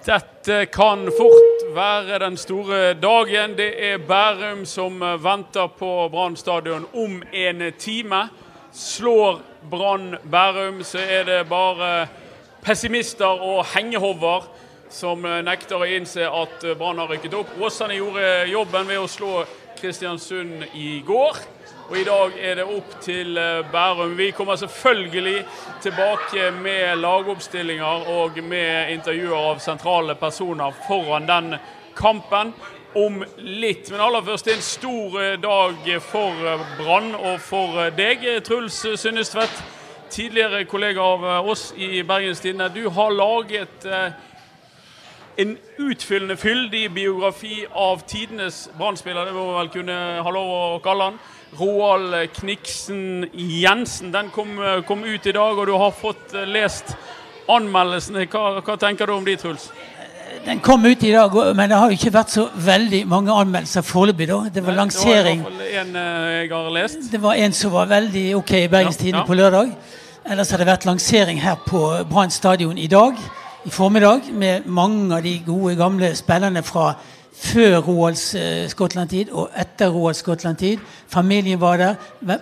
Dette kan fort være den store dagen. Det er Bærum som venter på Brann stadion om en time. Slår Brann Bærum, så er det bare pessimister og hengehover som nekter å innse at Brann har rykket opp. Åsane gjorde jobben ved å slå Kristiansund i går. Og i dag er det opp til eh, Bærum. Vi kommer selvfølgelig tilbake med lagoppstillinger og med intervjuer av sentrale personer foran den kampen om litt. Men aller først en stor eh, dag for eh, Brann og for deg, Truls Synnestvedt. Tidligere kollega av oss i Bergens Tidende. Du har laget en utfyllende, fyldig biografi av tidenes Brann-spiller. Det må vi vel kunne ha lov å kalle han. Roald Kniksen Jensen. Den kom, kom, ut i dag, og du har fått eh, lest anmeldelsene. Hva, hva tenker du om de, Truls? Den kom ut i dag, men det har jo ikke vært så veldig mange anmeldelser foreløpig. Det var lansering. Det var en eh, jeg har lest. Det var en som var veldig ok i Bergens ja, ja. på lørdag. Ellers har det vært lansering her på Brann stadion i dag, i formiddag, med mange av de gode, gamle spillerne fra før Roalds eh, Skottland-tid og etter Roalds Skottland-tid. Familien var der,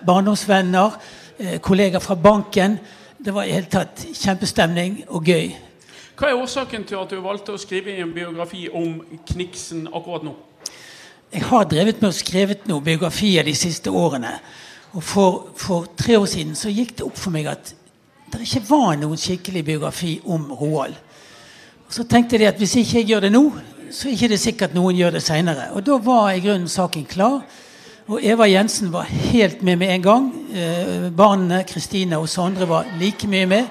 barndomsvenner, eh, kollegaer fra banken. Det var i hele tatt kjempestemning og gøy. Hva er årsaken til at du valgte å skrive en biografi om Kniksen akkurat nå? Jeg har drevet med å skrevet noen biografier de siste årene. Og for, for, tre år siden så gikk det opp for meg at det ikke var noen skikkelig biografi om Roald. Og så tenkte jeg at hvis ikke jeg gjør det nå, så er det ikke sikkert noen gjør det seinere. Og da var i grunnen saken klar. Og Eva Jensen var helt med med en gang. Eh, barna Kristine og Sondre var like mye med.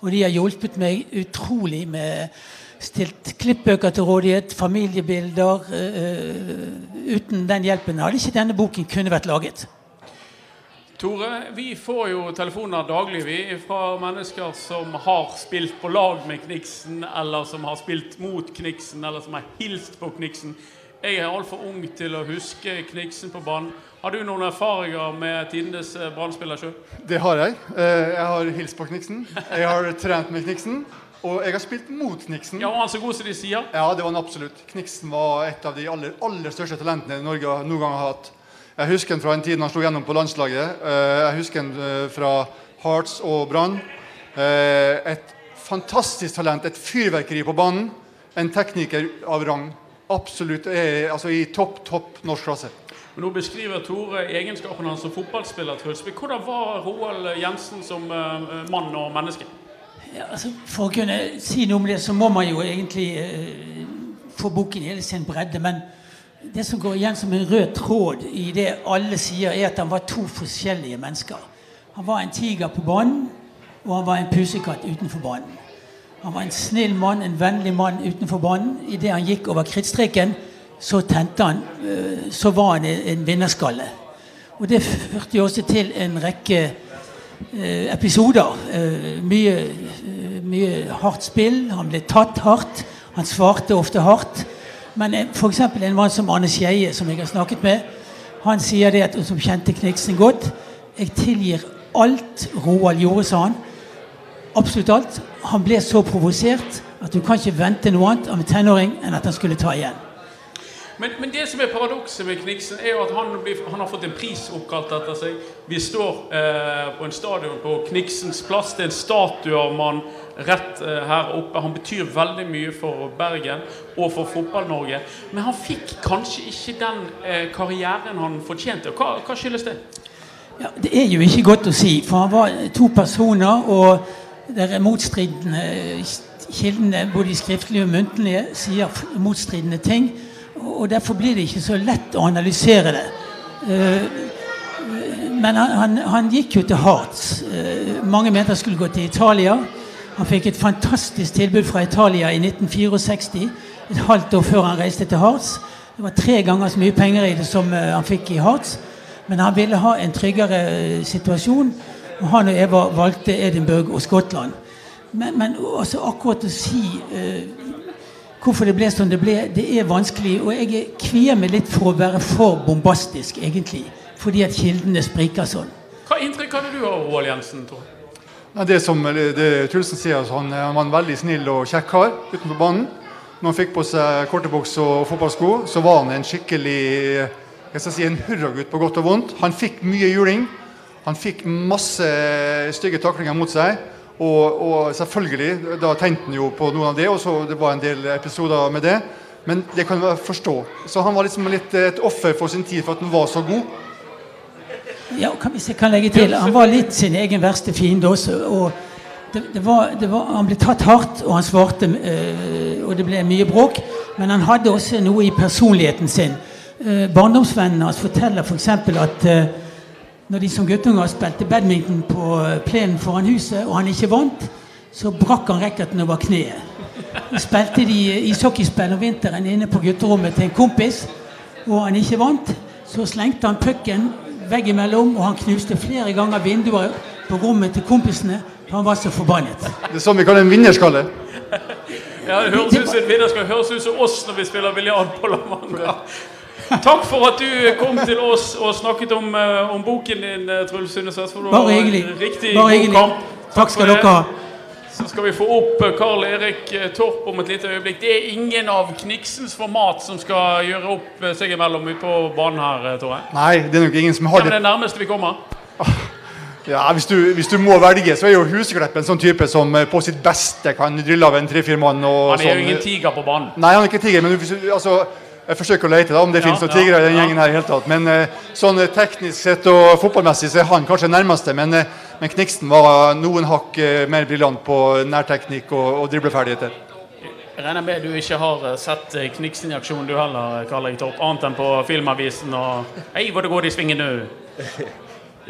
Og de har hjulpet meg utrolig med stilt klippbøker til rådighet, familiebilder. eh, uten den hjelpen hadde ikke denne boken kunne vært laget. Tore, vi får jo telefoner daglig vi, fra mennesker som har spilt på lag med Kniksen, eller som har spilt mot Kniksen, eller som har hilst på Kniksen. Jeg er altfor ung til å huske Kniksen på banen. Har du noen erfaringer med tidenes brannspiller brann sjøl? Det har jeg. Eh, jeg har hilst på Kniksen. Jeg har trent med Kniksen. Og jeg har spilt mot Kniksen. Ja, Var han så god som de sier? Ja, det var han absolutt. Kniksen var et av de aller, aller største talentene Norge noen gang har hatt. Jeg husker han fra en tid han slo gjennom på landslaget. Eh, jeg husker den eh, fra Hearts og Brann. Eh, et fantastisk talent, et fyrverkeri på banen. En tekniker av rang. Absolutt altså i topp, topp norsk klasse. Nå beskriver Tore egenskapene hans som fotballspiller. Hvordan var Roald Jensen som mann og menneske? Ja, altså, for å kunne si noe om det, så må man jo egentlig eh, få boken i hele sin bredde. men det som går igjen som en rød tråd i det alle sier, er at han var to forskjellige mennesker. Han var en tiger på banen, og han var en pusekatt utenfor banen. Han var en snill mann, en vennlig mann utenfor banen. Idet han gikk over krittstreken, så tente han øh, Så var han en vinnerskalle. Og det førte jo også til en rekke øh, episoder. Øh, mye, mye hardt spill. Han ble tatt hardt. Han svarte ofte hardt. Men f.eks. en mann som Anne Skeie, som jeg har snakket med, han sier det at, som kjente Kniksen godt Jeg tilgir alt Roald gjorde, sa han. Absolutt alt. Han ble så provosert at du kan ikke vente noe annet av en tenåring enn at han skulle ta igjen. Men, men, det som er paradokset med Kniksen, er jo at han, blir, han, har fått en pris oppkalt etter seg. Vi står eh, på en stadion på Kniksens plass. Det er en statue av mann rett eh, her oppe. Han betyr veldig mye for Bergen og for Fotball-Norge. Men han fikk kanskje ikke den eh, karrieren han fortjente. Hva, hva skyldes det? Ja, det er jo ikke godt å si, for han var to personer, og det er motstridende kildene, både skriftlige og muntlige, sier motstridende ting og derfor blir det ikke så lett å analysere det. Eh, men han, han, han gikk jo til Hearts. Eh, mange mente han skulle gå til Italia. Han fikk et fantastisk tilbud fra Italia i 1964, et halvt år før han reiste til Hearts. Det var tre ganger så mye penger i det som eh, han fikk i Hearts. Men han ville ha en tryggere situasjon, og han og Eva valgte Edinburgh og Skottland. Men, men altså akkurat å si Hvorfor det ble som det ble, det er vanskelig. Og jeg kvier meg litt for å være for bombastisk, egentlig. Fordi at kildene spriker sånn. Hva inntrykk hadde du av Roald Jensen? tror ja, det som det Trulsen sier, altså, han, han, var en veldig snill og kjekk kar utenfor banen. Når han fikk på seg kortebukse og fotballsko, så var han en skikkelig jeg skal si, en hurragutt på godt og vondt. Han fikk mye juling. Han fikk masse stygge taklinger mot seg. Og, og selvfølgelig, da tenkte han jo på noen av det, og så det var en del episoder med det. Men det kan jeg forstå. Så han var liksom litt et offer for sin tid for at han var så god. Ja, kan, hvis jeg kan legge til, Han var litt sin egen verste fiende også. og det, det var, det var, Han ble tatt hardt, og han svarte, øh, og det ble mye bråk. Men han hadde også noe i personligheten sin. Uh, Barndomsvennene hans forteller f.eks. For at uh, når de som guttunger spilte badminton på plenen foran huset, og han ikke vant, så brakk han racketen over kneet. Spilte de ishockeyspill om vinteren inne på gutterommet til en kompis, og han ikke vant. Så slengte han pucken veggimellom, og han knuste flere ganger vinduer på rommet til kompisene. Han var så forbannet. Det er sånn vi kaller en vinnerskalle. Ja, det høres ut som en vinnerskalle. Høres ut som oss når vi spiller biljard på La Manga. Takk for at du kom til oss og snakket om, uh, om boken din, Truls Sunde Sundeset. Bare hyggelig. Riktig Bare hyggelig. Takk, Takk skal dere ha. Så skal vi få opp Karl Erik Torp om et lite øyeblikk. Det er ingen av Kniksens format som skal gjøre opp seg imellom ute på banen her, tror jeg. Nei, det er nok ingen som har det. det. er det nærmeste vi kommer. Ja, hvis du, hvis du må velge, så er jo Huseklepp en sånn type som på sitt beste kan drille av en tre-fire mann. Og han er sånn. jo ingen tiger på banen. Nei, han er ikke tiger, men hvis altså, jeg forsøker å lete da, om det Ja, finnes noen ja, tigre i den gjengen her i hele tatt. Men eh, sånn eh, teknisk sett og fotballmessig så er han kanskje nærmeste. Men, eh, men Kniksen var noen hakk eh, mer briljant på nærteknikk og, og dribleferdigheter. Jeg regner med du ikke har sett Kniksen i aksjon du heller, Karl Erik Torp, annet enn på Filmavisen og Hei, hvor det går i svingen nå!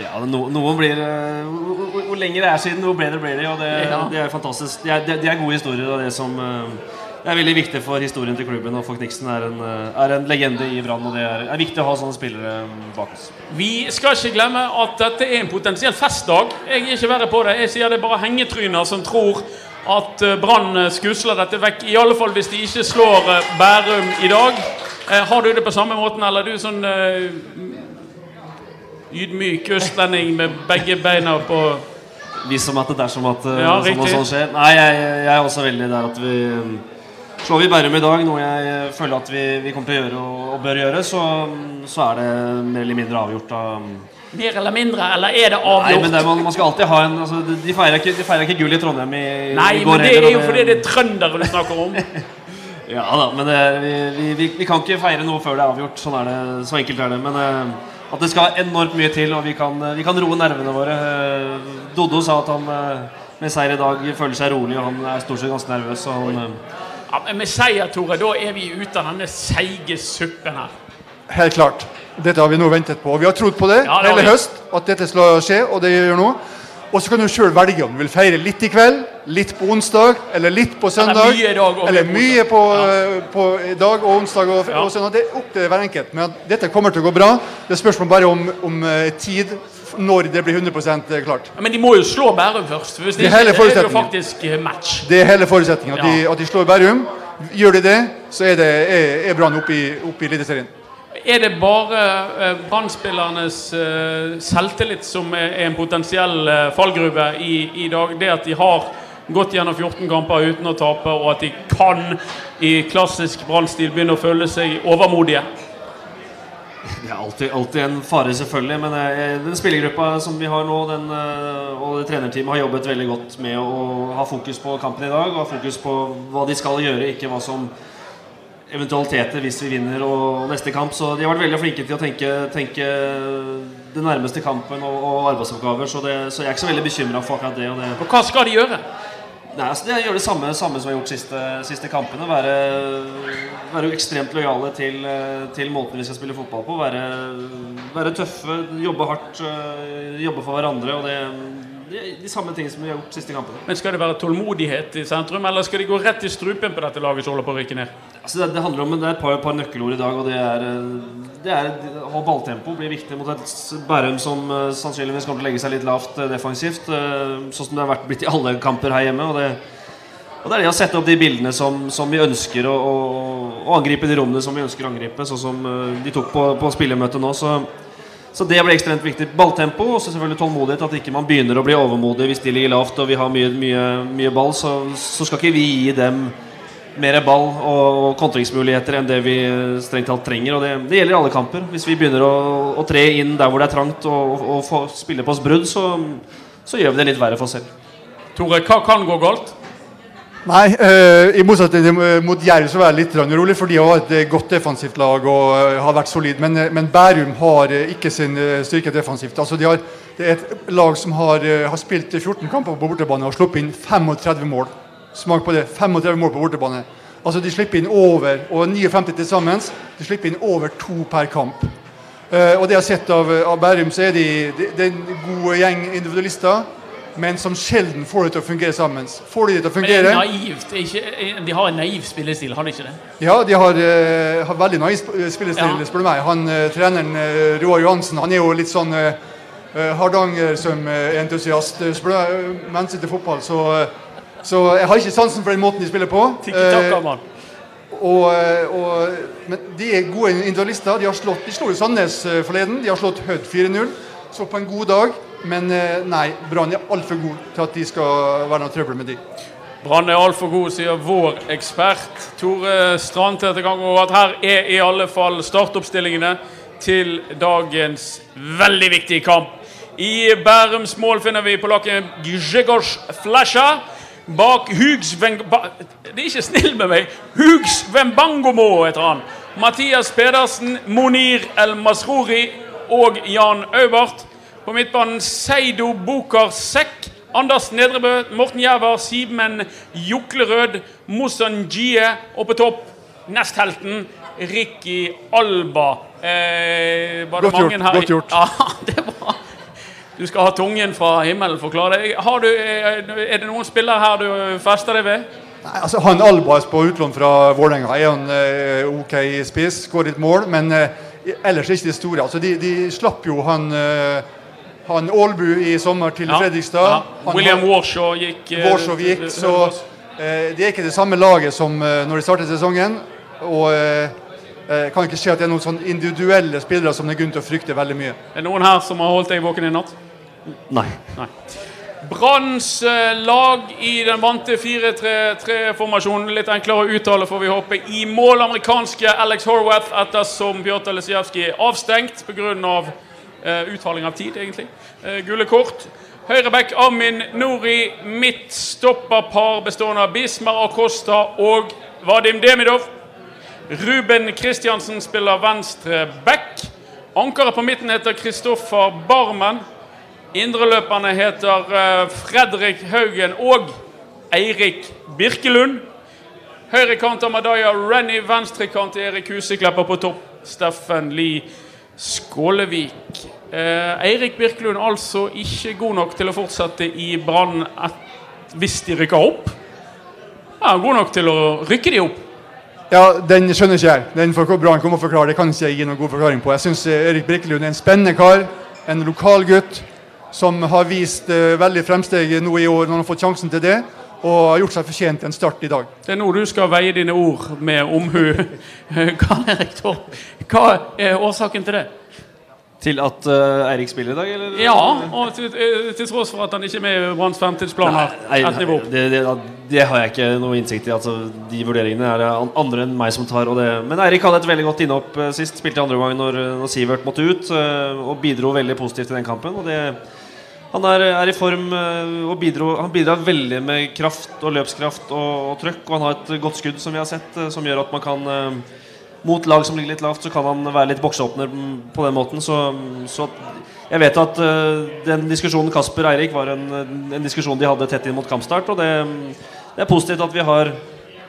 Ja, no, noen blir hvor, hvor- hvor lenger det er siden, hvor bedre blir de. Og det, Ja. det er fantastisk. Det er, det, det er gode historier. av det som uh, det er veldig viktig for historien til klubben. Og for Kniksen er en, uh, er en legende i Brann. Og det er, er viktig å ha sånne spillere um, bak oss. Vi skal ikke glemme at dette er en potensiell festdag. Jeg er ikke verre på det. Jeg sier det er bare hengetryner som tror at eh, Brann skusler dette vekk. I alle fall hvis de ikke slår eh, Bærum i dag. Eh, Har du det på samme måten, eller er du sånn eh, ydmyk østlending med begge beina på Vis som at det dersom at uh, Ja, sånn og sånn skjer. Nei, jeg, jeg er også veldig der at vi Slår vi Bærum i dag, noe jeg føler at vi, vi kommer til å gjøre og, og bør gjøre, så, så er det mer eller mindre avgjort. Um, mer eller mindre, eller er det avgjort? Nei, men det, man, man skal alltid ha en altså, de- feirer ikke, ikke gull i Trondheim i, Nei, i går men det er jo og fordi det er trøndere du snakker om. Ja da, men det, vi, vi, vi, vi kan ikke feire noe før det er avgjort. Sånn er det, så enkelt er det. Men eh, at det skal enormt mye til, og vi kan, eh, vi kan roe nervene våre. Eh, Doddo sa at han med seier i dag føler seg rolig, og han er stort sett ganske nervøs. Så han, Ja, men med seier, Tore, da er vi ute av denne seige suppen her. Helt klart. Dette har vi nå ventet på. Vi har trodd på det Ja, det hele vi. høst, at dette skal skje, og det gjør nå. Og så kan du sjøl velge om du vil feire litt i kveld, litt på onsdag, eller litt på søndag. Eller mye dag eller mye på ja. på, eh, på dag og onsdag og, og søndag. Det er opp til hver enkelt. Men dette kommer til å gå bra. Det er spørsmål bare om, om eh, tid, når det blir 100% klart. Ja, Men de må jo slå Bærum først. Hvis Det er ikke hele er jo faktisk eh, match. Det er hele forutsetningen. At, de, Ja. at de slår Bærum. Gjør de det, så er, det, er, er Brann oppe i, opp i Eliteserien. Er det bare eh, Brann-spillernes eh, selvtillit som er, er en potensiell eh, fallgruve i, i dag? Det at de har gått gjennom 14 kamper uten å tape, og at de kan i klassisk Brann-stil begynne å føle seg overmodige? det er alltid, alltid en fare, selvfølgelig. Men eh, den spillergruppa som vi har nå, den, eh, og det trenerteamet har jobbet veldig godt med å ha fokus på kampen i dag. Og ha fokus på hva de skal gjøre, ikke hva som eventualiteter hvis vi vinner og neste kamp. Så de har vært veldig flinke til å tenke, tenke den nærmeste kampen og, og arbeidsoppgaver. Så, det, så jeg er ikke så veldig bekymra for akkurat det. Det Og hva skal de gjøre? Nei, altså det Gjøre det samme, samme som vi har gjort siste, siste kampene. Være, være ekstremt lojale til, til måten vi skal spille fotball på. Være, være tøffe, jobbe hardt, eh, jobbe for hverandre. Og det, det de samme tingene som vi har gjort siste kampene. Men Skal det være tålmodighet i sentrum, eller skal de gå rett i strupen på dette laget som holder på å rykke ned? Altså det, det handler om det er et par, par nøkkelord i dag, og det er, eh, det er å ha balltempo blir viktig mot et Bærum som eh, sannsynligvis kommer til å legge seg litt lavt eh, defensivt, sånn som det har vært blitt i alle kamper her hjemme. og det og det er det å sette opp de bildene som, som vi ønsker, og, og, og angripe de rommene som vi ønsker å angripe, sånn som de tok på, på spillermøtet nå. Så, så det blir ekstremt viktig. Balltempo og selvfølgelig tålmodighet. At ikke man begynner å bli overmodig hvis de ligger lavt og vi har mye, mye, mye ball. Så, så skal ikke vi gi dem mer ball og kontringsmuligheter enn det vi strengt talt trenger. Og det, det gjelder i alle kamper. Hvis vi begynner å, å, tre inn der hvor det er trangt og, og, og spille på oss brudd, så, så, gjør vi det litt verre for oss selv. Tore, hva kan gå galt? Nei, uh, i motsetning mot Jerv så var jeg litt urolig, for de har et godt defensivt lag og uh, har vært solid. Men, men Bærum har ikke sin styrke defensivt. Altså, de har, det er et lag som har, har spilt 14 kamper på bortebane og sluppet inn 35 mål. Smak på det. 35 mål på bortebane. Altså De slipper inn over og 59 til sammen. De slipper inn over to per kamp. Og det jeg har sett av, av Bærum, så er de, de, de en god gjeng individualister, men som sjelden får det til å fungere sammen. Får de det til å fungere Men det naivt. Ikke, de har en naiv spillestil, har de ikke det? Ja, de har, uh, har veldig naiv spillestil, ja. spør du meg. Han, uh, Treneren uh, Roar Johansen han er jo litt sånn uh, Hardanger som entusiast. Spør du meg, mens til fotball, så så jeg har ikke sansen for den måten de spiller på. Eh, og, eh, og, men de er gode individualister. De har slått, de slo jo Sandnes eh, forleden. De har slått Hødd 4-0. Så på en god dag. Men eh, nei, Brann er altfor god til at de skal være noe trøbbel med de. Brann er altfor god, sier vår ekspert Tore Strandtete at Her er i alle fall startoppstillingene til dagens veldig viktige kamp. I Bærums mål finner vi polakken Grzegorz Flasha. Bak Hugs Vengba... Det er ikke snill med meg! Hugs Vembangomo heter han. Mathias Pedersen, Monir El Masrouri og Jan Aubert. På midtbanen Seido Boker Sekk. Anders Nedrebø, Morten Jæver, Simen Juklerød, Mossan Gie. Og på topp nesthelten Ricky Alba. Eh, godt gjort. Godt gjort. Ja, det var du skal ha tungen fra himmelen, forklare deg. Du, er det noen spillere her du fester deg ved? Nei, altså Han Albas på utlån fra Vålerenga er en eh, ok spiss, går litt mål, men eh, ellers er ikke de store. Altså, de, de slapp jo han uh, han Aalbu i sommer til ja, Fredrikstad. Ja. William Warshaw gikk, Warshaw gikk så det er ikke det samme laget som når de startet sesongen. Og jeg kan ikke se at det er noen sånn individuelle spillere som det er grunn til å frykte veldig mye. Er det noen her som har holdt deg våken i natt? Nei. Nei. Branns eh, lag i den vante 4-3-3-formasjonen. Litt enklere å uttale, får vi håpe. I mål amerikanske Alex Horwath ettersom Bjørtar Lesijevskij er avstengt pga. Av, uh, uthaling av tid, egentlig. Uh, gule kort. Høyreback Amin Nori. Midtstopperpar bestående av Bismar Acosta og Vadim Demidov. Ruben Kristiansen spiller venstre back. Ankeret på midten heter Kristoffer Barmen. Indreløperne heter eh, Fredrik Haugen og Eirik Birkelund. Høyrekant Amadaya Rennie, venstrekant Erik Huseklepper på topp. Steffen Lie Skålevik. Eh, Eirik Birkelund altså ikke god nok til å fortsette i Brann hvis de rykker opp. Ja, god nok til å rykke de opp. Ja, Den skjønner ikke jeg. Den for Brann kommer og forklare. Det kan ikke jeg gi noen god forklaring på. Jeg syns Erik Birkelund er en spennende kar. En lokal gutt som har vist uh, veldig fremsteg nå i år når han har fått sjansen til det. Og har gjort seg fortjent til en start i dag. Det er nå du skal veie dine ord med omhu. Karl Erik Torp, hva er årsaken til det? Til at uh, Eirik spiller i dag? Eller? Ja, og til, eh, til, tross for at han ikke er med i Branns fremtidsplaner. Et nivå. Det, det, det, har jeg ikke noe innsikt i. Altså, de vurderingene er det andre enn meg som tar. Men Eirik hadde et veldig godt innhopp sist. Spilte andre gang når, når Sivert måtte ut. Og bidro veldig positivt i den kampen. Og det han er, er, i form eh, og bidro, han bidrar veldig med kraft og løpskraft og, og, trøkk. Og han har et godt skudd, som vi har sett, eh, som gjør at man kan eh, Mot lag som ligger litt lavt, så kan han være litt bokseåpner på den måten. Så, så jeg vet at den diskusjonen Kasper Eirik var en, en, diskusjon de hadde tett inn mot kampstart. Og det, det er positivt at vi har,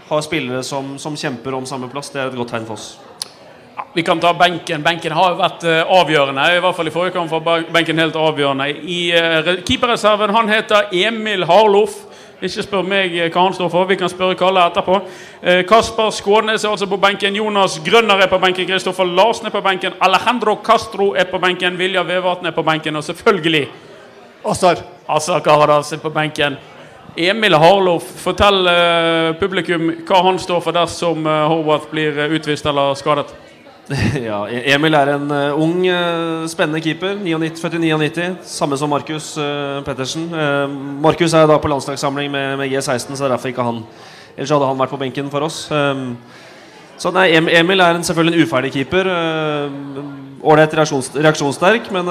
har spillere som, som kjemper om samme plass. Det er et godt tegn for oss. Vi kan ta benken. Benken har vært uh, avgjørende. I hvert fall i forrige kamp var benken helt avgjørende. I uh, Keeperreserven han heter Emil Harloff. Ikke spør meg eh, hva han står for. Vi kan spørre Kalle etterpå. Kasper Skånes er altså på benken. Jonas Grønner er på benken. Kristoffer Larsen er på benken. Alejandro Castro er på benken. Vilja Vevatn er på benken. Og selvfølgelig Azar. Azar Karadas er på benken. Emil Harloff, fortell publikum hva han står for dersom Horvath blir utvist eller skadet. Ja, Emil er en uh, ung, uh, spennende keeper. 99, født i 99. Samme som Markus uh, Pettersen. Markus er da på landslagssamling med, med G16, så er derfor ikke han ellers hadde han vært på benken for oss. Så nei, Emil er en, selvfølgelig en uferdig keeper. Ålreit reaksjons, reaksjonssterk, men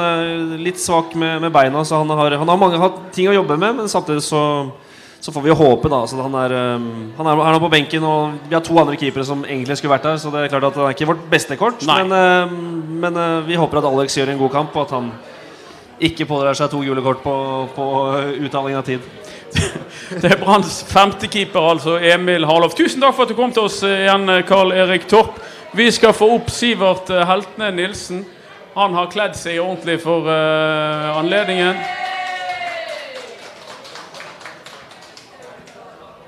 litt svak med, med, beina. Så han har, han har mange ting å jobbe med, men samtidig så, så får vi håpe da så han er, um, han er, er på benken. Og vi har to andre keepere som egentlig skulle vært der, så det er klart at det er ikke vårt beste kort. Nei. Men, uh, men vi håper at Alex gjør en god kamp, og at han ikke pådrar seg to gule kort på, på uttaling av tid. Det er Branns femtekeeper, altså Emil Harlov. Tusen takk for at du kom til oss igjen, Karl Erik Torp. Vi skal få opp Sivert-Heltene Heltne Nilsen. Han har kledd seg ordentlig for uh, anledningen.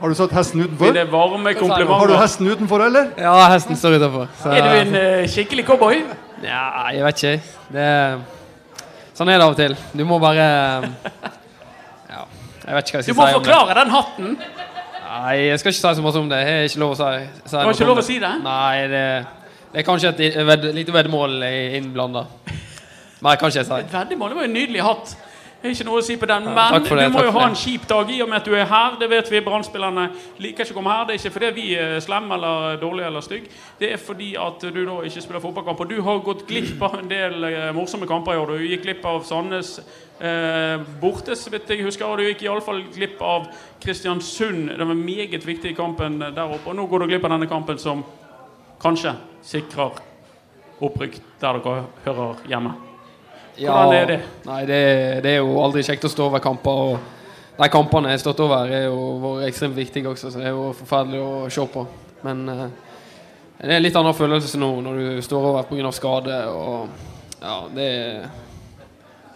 Har du satt hesten utenfor? Det varme komplimenter. Har du hesten utenfor, eller? Ja, hesten står utenfor. Så. Er du en uh, skikkelig cowboy? Ja, jeg vet ikke. Det er Sånn er det av og til. Du må bare Ja, jeg vet ikke hva jeg skal si. Du må forklare den hatten. Nei, jeg skal ikke si så mye om det. Jeg har ikke lov å si, si Du har ikke lov å si det? Nei, det, det er kanskje et ved, lite veddemål innblanda. Nei, kan ikke jeg si. Veddemål? Det var jo en nydelig hatt. Ikke noe å si på den, men det, du må jo ha en kjip dag i og med at du er her. Det vet vi. Brannspillerne liker ikke å komme her. Det er ikke fordi vi er slemme eller dårlige eller stygge. Det er fordi at du da ikke spiller fotballkamp. Og du har gått glipp av en del eh, morsomme kamper i år. Du gikk glipp av Sandnes eh, borte, så vidt jeg husker. Og du gikk iallfall glipp av Kristiansund. Det var meget viktig kampen der oppe. Og nå går du glipp av denne kampen som kanskje sikrer opprykk der dere hører hjemme. Hvordan er det? Nei, det, det, er jo aldri kjekt å stå over kamper. Og de kampene jeg har stått over, er jo vært ekstremt viktige også, så det er jo forferdelig å se på. Men eh, det er en litt annen følelse nå når du står over pga. skade. Og ja, det,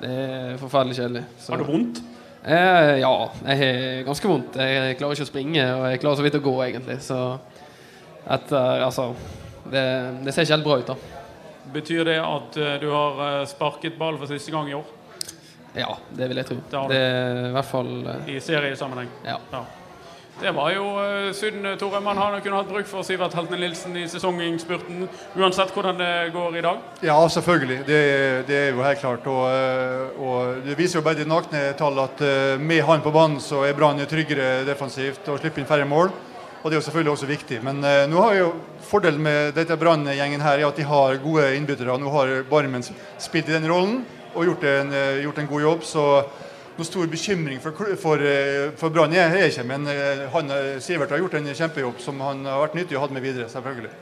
det er forferdelig kjedelig. Så. Har du vondt? Eh, ja, jeg har ganske vondt. Jeg klarer ikke å springe, og jeg klarer så vidt å gå, egentlig. Så etter Altså, det, det ser ikke helt bra ut, da. Betyr det at uh, du har uh, sparket ball for siste gang i år? Ja, det vil jeg tro. Det, det er i hvert fall uh, I seriesammenheng? Ja. ja. Det var jo uh, synd, Tore. Man har kunne hatt bruk for Sivert Heltene Nilsen i sesonginnspurten, uansett hvordan det går i dag? Ja, selvfølgelig. Det, det er jo helt klart. Og, og, det viser jo bare de nakne tall at med han på banen så er Brann tryggere defensivt og slipper inn færre mål. Og det er jo selvfølgelig også viktig. Men eh, nå har jo fordelen med dette Brann-gjengen her er at de har gode innbyttere. Nå har Barmen spilt i den rollen og gjort en, uh, gjort en god jobb. så noen stor bekymring for, for, eh, for Brann er jeg ikke, men han, Sivert har gjort en kjempejobb som han har vært nyttig å ha med videre. selvfølgelig.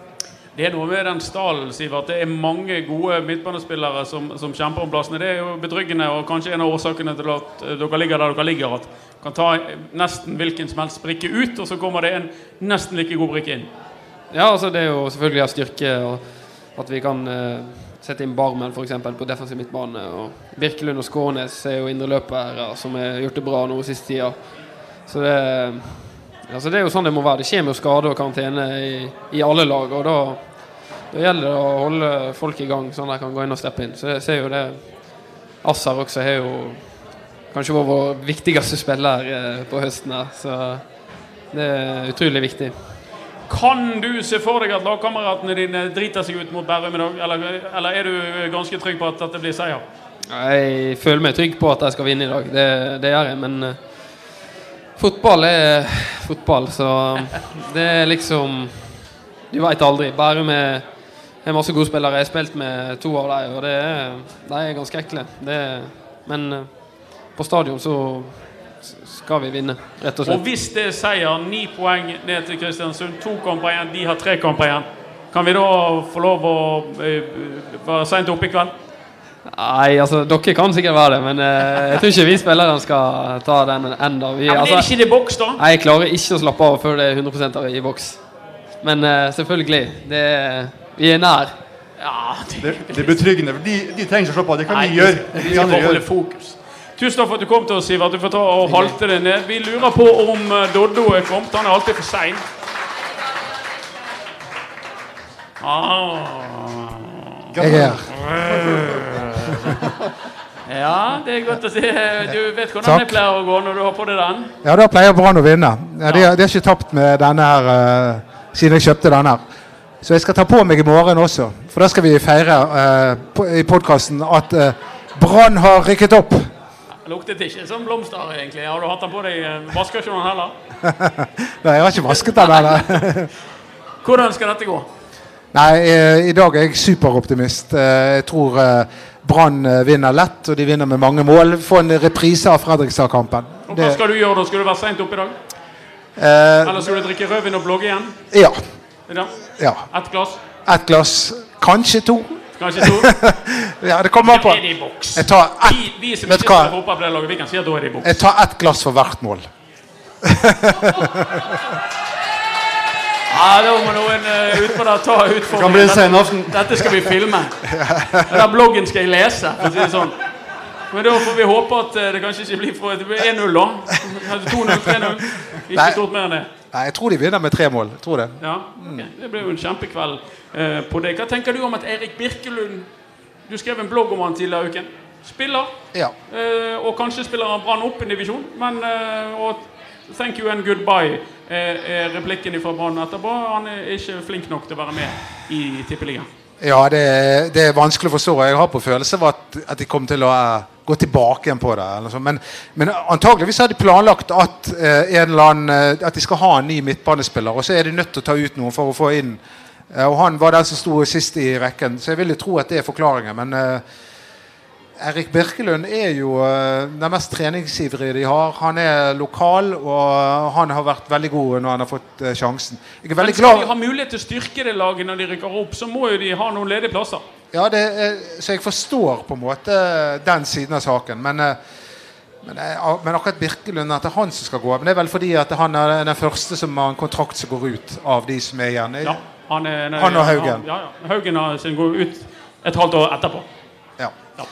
Det er noe med den stallen, Sivert. Det er mange gode midtbanespillere som, som, kjemper om plassene. Det er jo betryggende og kanskje en av årsakene til at dere ligger der dere ligger. At kan ta nesten hvilken som helst brikke ut, og så kommer det en nesten like god brikke inn. Ja, altså det er jo selvfølgelig av styrke at vi kan uh, sette inn Barmen f.eks. på defensiv midtbane. Og Birkelund og Skånes er jo indreløpere som har gjort det bra nå siste tida. Så det, altså det er jo sånn det må være. Det kommer jo skade og karantene i, i alle lag. og da, da gjelder det å holde folk i gang, sånn at de kan gå inn og steppe inn. Så jeg ser jo det Assar også har jo kanskje var vår viktigste spiller eh, på høsten. her, Så det er utrolig viktig. Kan du se for deg at lagkameratene dine driter seg ut mot Bærum i dag? Eller, eller, er du ganske trygg på at dette blir seier? Jeg føler meg trygg på at jeg skal vinne i dag. Det, det gjør jeg. Men uh, fotball er fotball, så det er liksom Du veit aldri. Bærum er, er masse gode spillere. Jeg har spilt med to av dem, og det er, de er ganske ekle. Det, men uh, på stadion så skal vi vinne, rett og slett. Og hvis det er seier, ni poeng ned til Kristiansund, to kamper igjen, de har tre kamper igjen, kan vi da få lov å uh, være seint oppe i kveld? Nei, altså dere kan sikkert være det, men eh, jeg tror ikke vi spillerne skal ta den. Vi, ja, men altså, er det ikke det boks, da? Nei, jeg klarer ikke å slappe av før det er 100 av i boks. Men eh, selvfølgelig. Det, vi er nær. Ja, det, det, det er betryggende. De, de trenger ikke å slappe av. Det kan Nei, vi gjøre. Vi, vi skal holde fokus. Tusen takk for at du kom til oss, Sivert. Du får ta og halte det ned. Vi lurer på om eh, Doddo er kommet. Han er alltid for sein. Ah. Jeg er her. Ja, det er godt å se. Du vet hvordan Takk. det pleier å gå når du har på deg den? Ja, da pleier Brann å vinne. Ja, de, har ikke tapt med denne her uh, siden jeg kjøpte denne. Så jeg skal ta på meg i morgen også. For da skal vi feire uh, på, i podkasten at uh, Brann har rykket opp. Det luktet ikke som blomster, egentlig. Har du hatt den på deg? eh, Vasker ikke den heller? Nei, jeg har ikke vasket den heller. Hvordan skal dette gå? Nei, eh, i dag er jeg superoptimist. Eh, Jeg tror Brann vinner lett, og de vinner med mange mål. Få en reprise av Fredrikstad-kampen. Og hva skal du gjøre da? Skal du være seint oppe i dag? eh, Eller skal du drikke rødvin og blogge igjen? Ja. Ja. ja. Ett glass? Ett glass, kanskje to. Kanskje to? Ja, det kommer an på. Er det i boks? Jeg tar ett Vi, vi som Vet du ikke på det laget, vi kan si at da er det i boks. Jeg tar ett glass for hvert mål. Ja, da må noen uh, utpå der ta Det kan bli en utfordringen. Dette. Dette skal vi filme. Den bloggen skal jeg lese, for å si det sånn. Men da får vi håpe at eh, det kanskje ikke blir for 1-0, da. Kanskje 2-0, 3-0. Ikke Nei. stort mer enn det. Nei, Jeg tror de vinner med tre mål. Jeg tror det. Ja, okay. Det blir jo en kjempekveld eh, på det. Hva tenker du om at Erik Birkelund Du skrev en blogg om han tidligere i uken. Spiller, Ja. eh, og kanskje spiller han Brann opp en divisjon, men eh, og Thank you and goodbye eh, er replikken fra Brann etterpå. Han er ikke flink nok til å være med i Tippeligaen. Ja, det, er- det er vanskelig å forstå. Jeg har på følelse av at, at de kommer til å eh, gå tilbake igjen på det. Men, men antageligvis har de planlagt at, eh, annen, eh, at de skal ha en ny midtbanespiller, og så er de nødt til å ta ut noen for å få inn eh, Og han var den som sto sist i rekken, så jeg vil jo tro at det er forklaringen. Men eh, Erik Birkelund er jo eh, den mest treningsivrige de har. Han er lokal, og han har vært veldig god når han har fått eh, sjansen. Jeg Men skal de ha mulighet til å styrke det laget når de rykker opp, så må jo de ha noen ledige plasser. Ja, det, er- så jeg forstår på en måte den siden av saken. Men, eh, men, eh, men akkurat Birkelund at det er han som skal gå. Men det er vel fordi at han er den første som har en kontrakt som går ut av de som er igjen. Ja, han, er, nei, Han og Haugen. Ja, ja. Haugen har sin går ut et halvt år etterpå. Ja. Ja.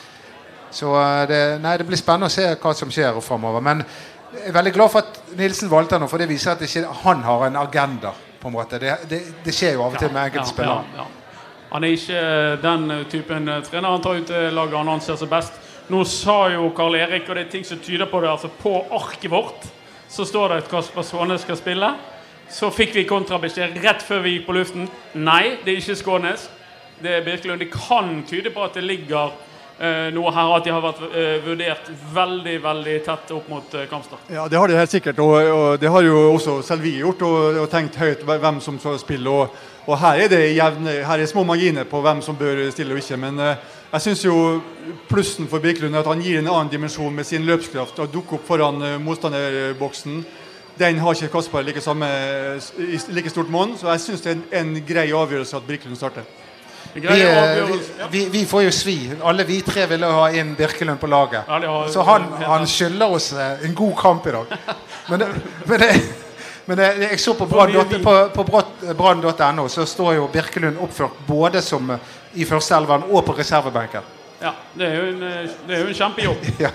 Så eh, det, nei, det blir spennende å se hva som skjer framover. Men jeg er veldig glad for at Nilsen valgte han, for det viser at ikke han har en agenda. på en måte. Det, det, det skjer jo av og til med enkelte spillere. Ja, ja. Han er ikke eh, den eh, typen trener han tar ut laget han anser som best. Nå sa jo Karl Erik, og det er ting som tyder på det, altså på arket vårt så står det at Kasper Svane skal spille. Så fikk vi kontrabeskjed rett før vi gikk på luften. Nei, det er ikke Skånes. Det er Birkelund. Det kan tyde på at det ligger Uh, noe her, at de har vært uh, vurdert veldig veldig tett opp mot uh, kampstart. Ja, Det har de helt sikkert, og, og det har jo også selv vi gjort. Og, og tenkt høyt hvem som skal spille. Og, og her er det jevne, her er små marginer på hvem som bør stille og ikke. Men eh, jeg syns jo plussen for Birkelund er at han gir en annen dimensjon med sin løpskraft. Å dukke opp foran eh, motstanderboksen. Den har ikke Kasper like, samme, i like stort monn, så jeg syns det er en, en grei avgjørelse at Birkelund starter. Vi, eh, vi, vi, vi får jo svi. Alle vi tre ville ha inn Birkelund på laget. Det Så han, han skylder oss eh, en god kamp i dag. Men, det, men, det, men det, jeg så på brann.no, så står jo Birkelund oppført både som eh, i førsteelveren og på reservebenken. Ja, det er jo en, det er jo en kjempejobb. Ja.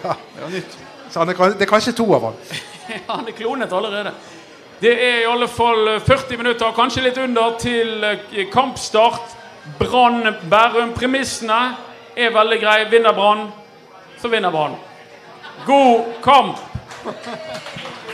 Så han er, det er kanskje to av han. Han er klonet allerede. Det er i alle fall eh, 40 minutter, kanskje litt under, til eh, kampstart. Brann-Bærum. Premissene er veldig greie. Vinner Brann, så vinner Brann. God kamp!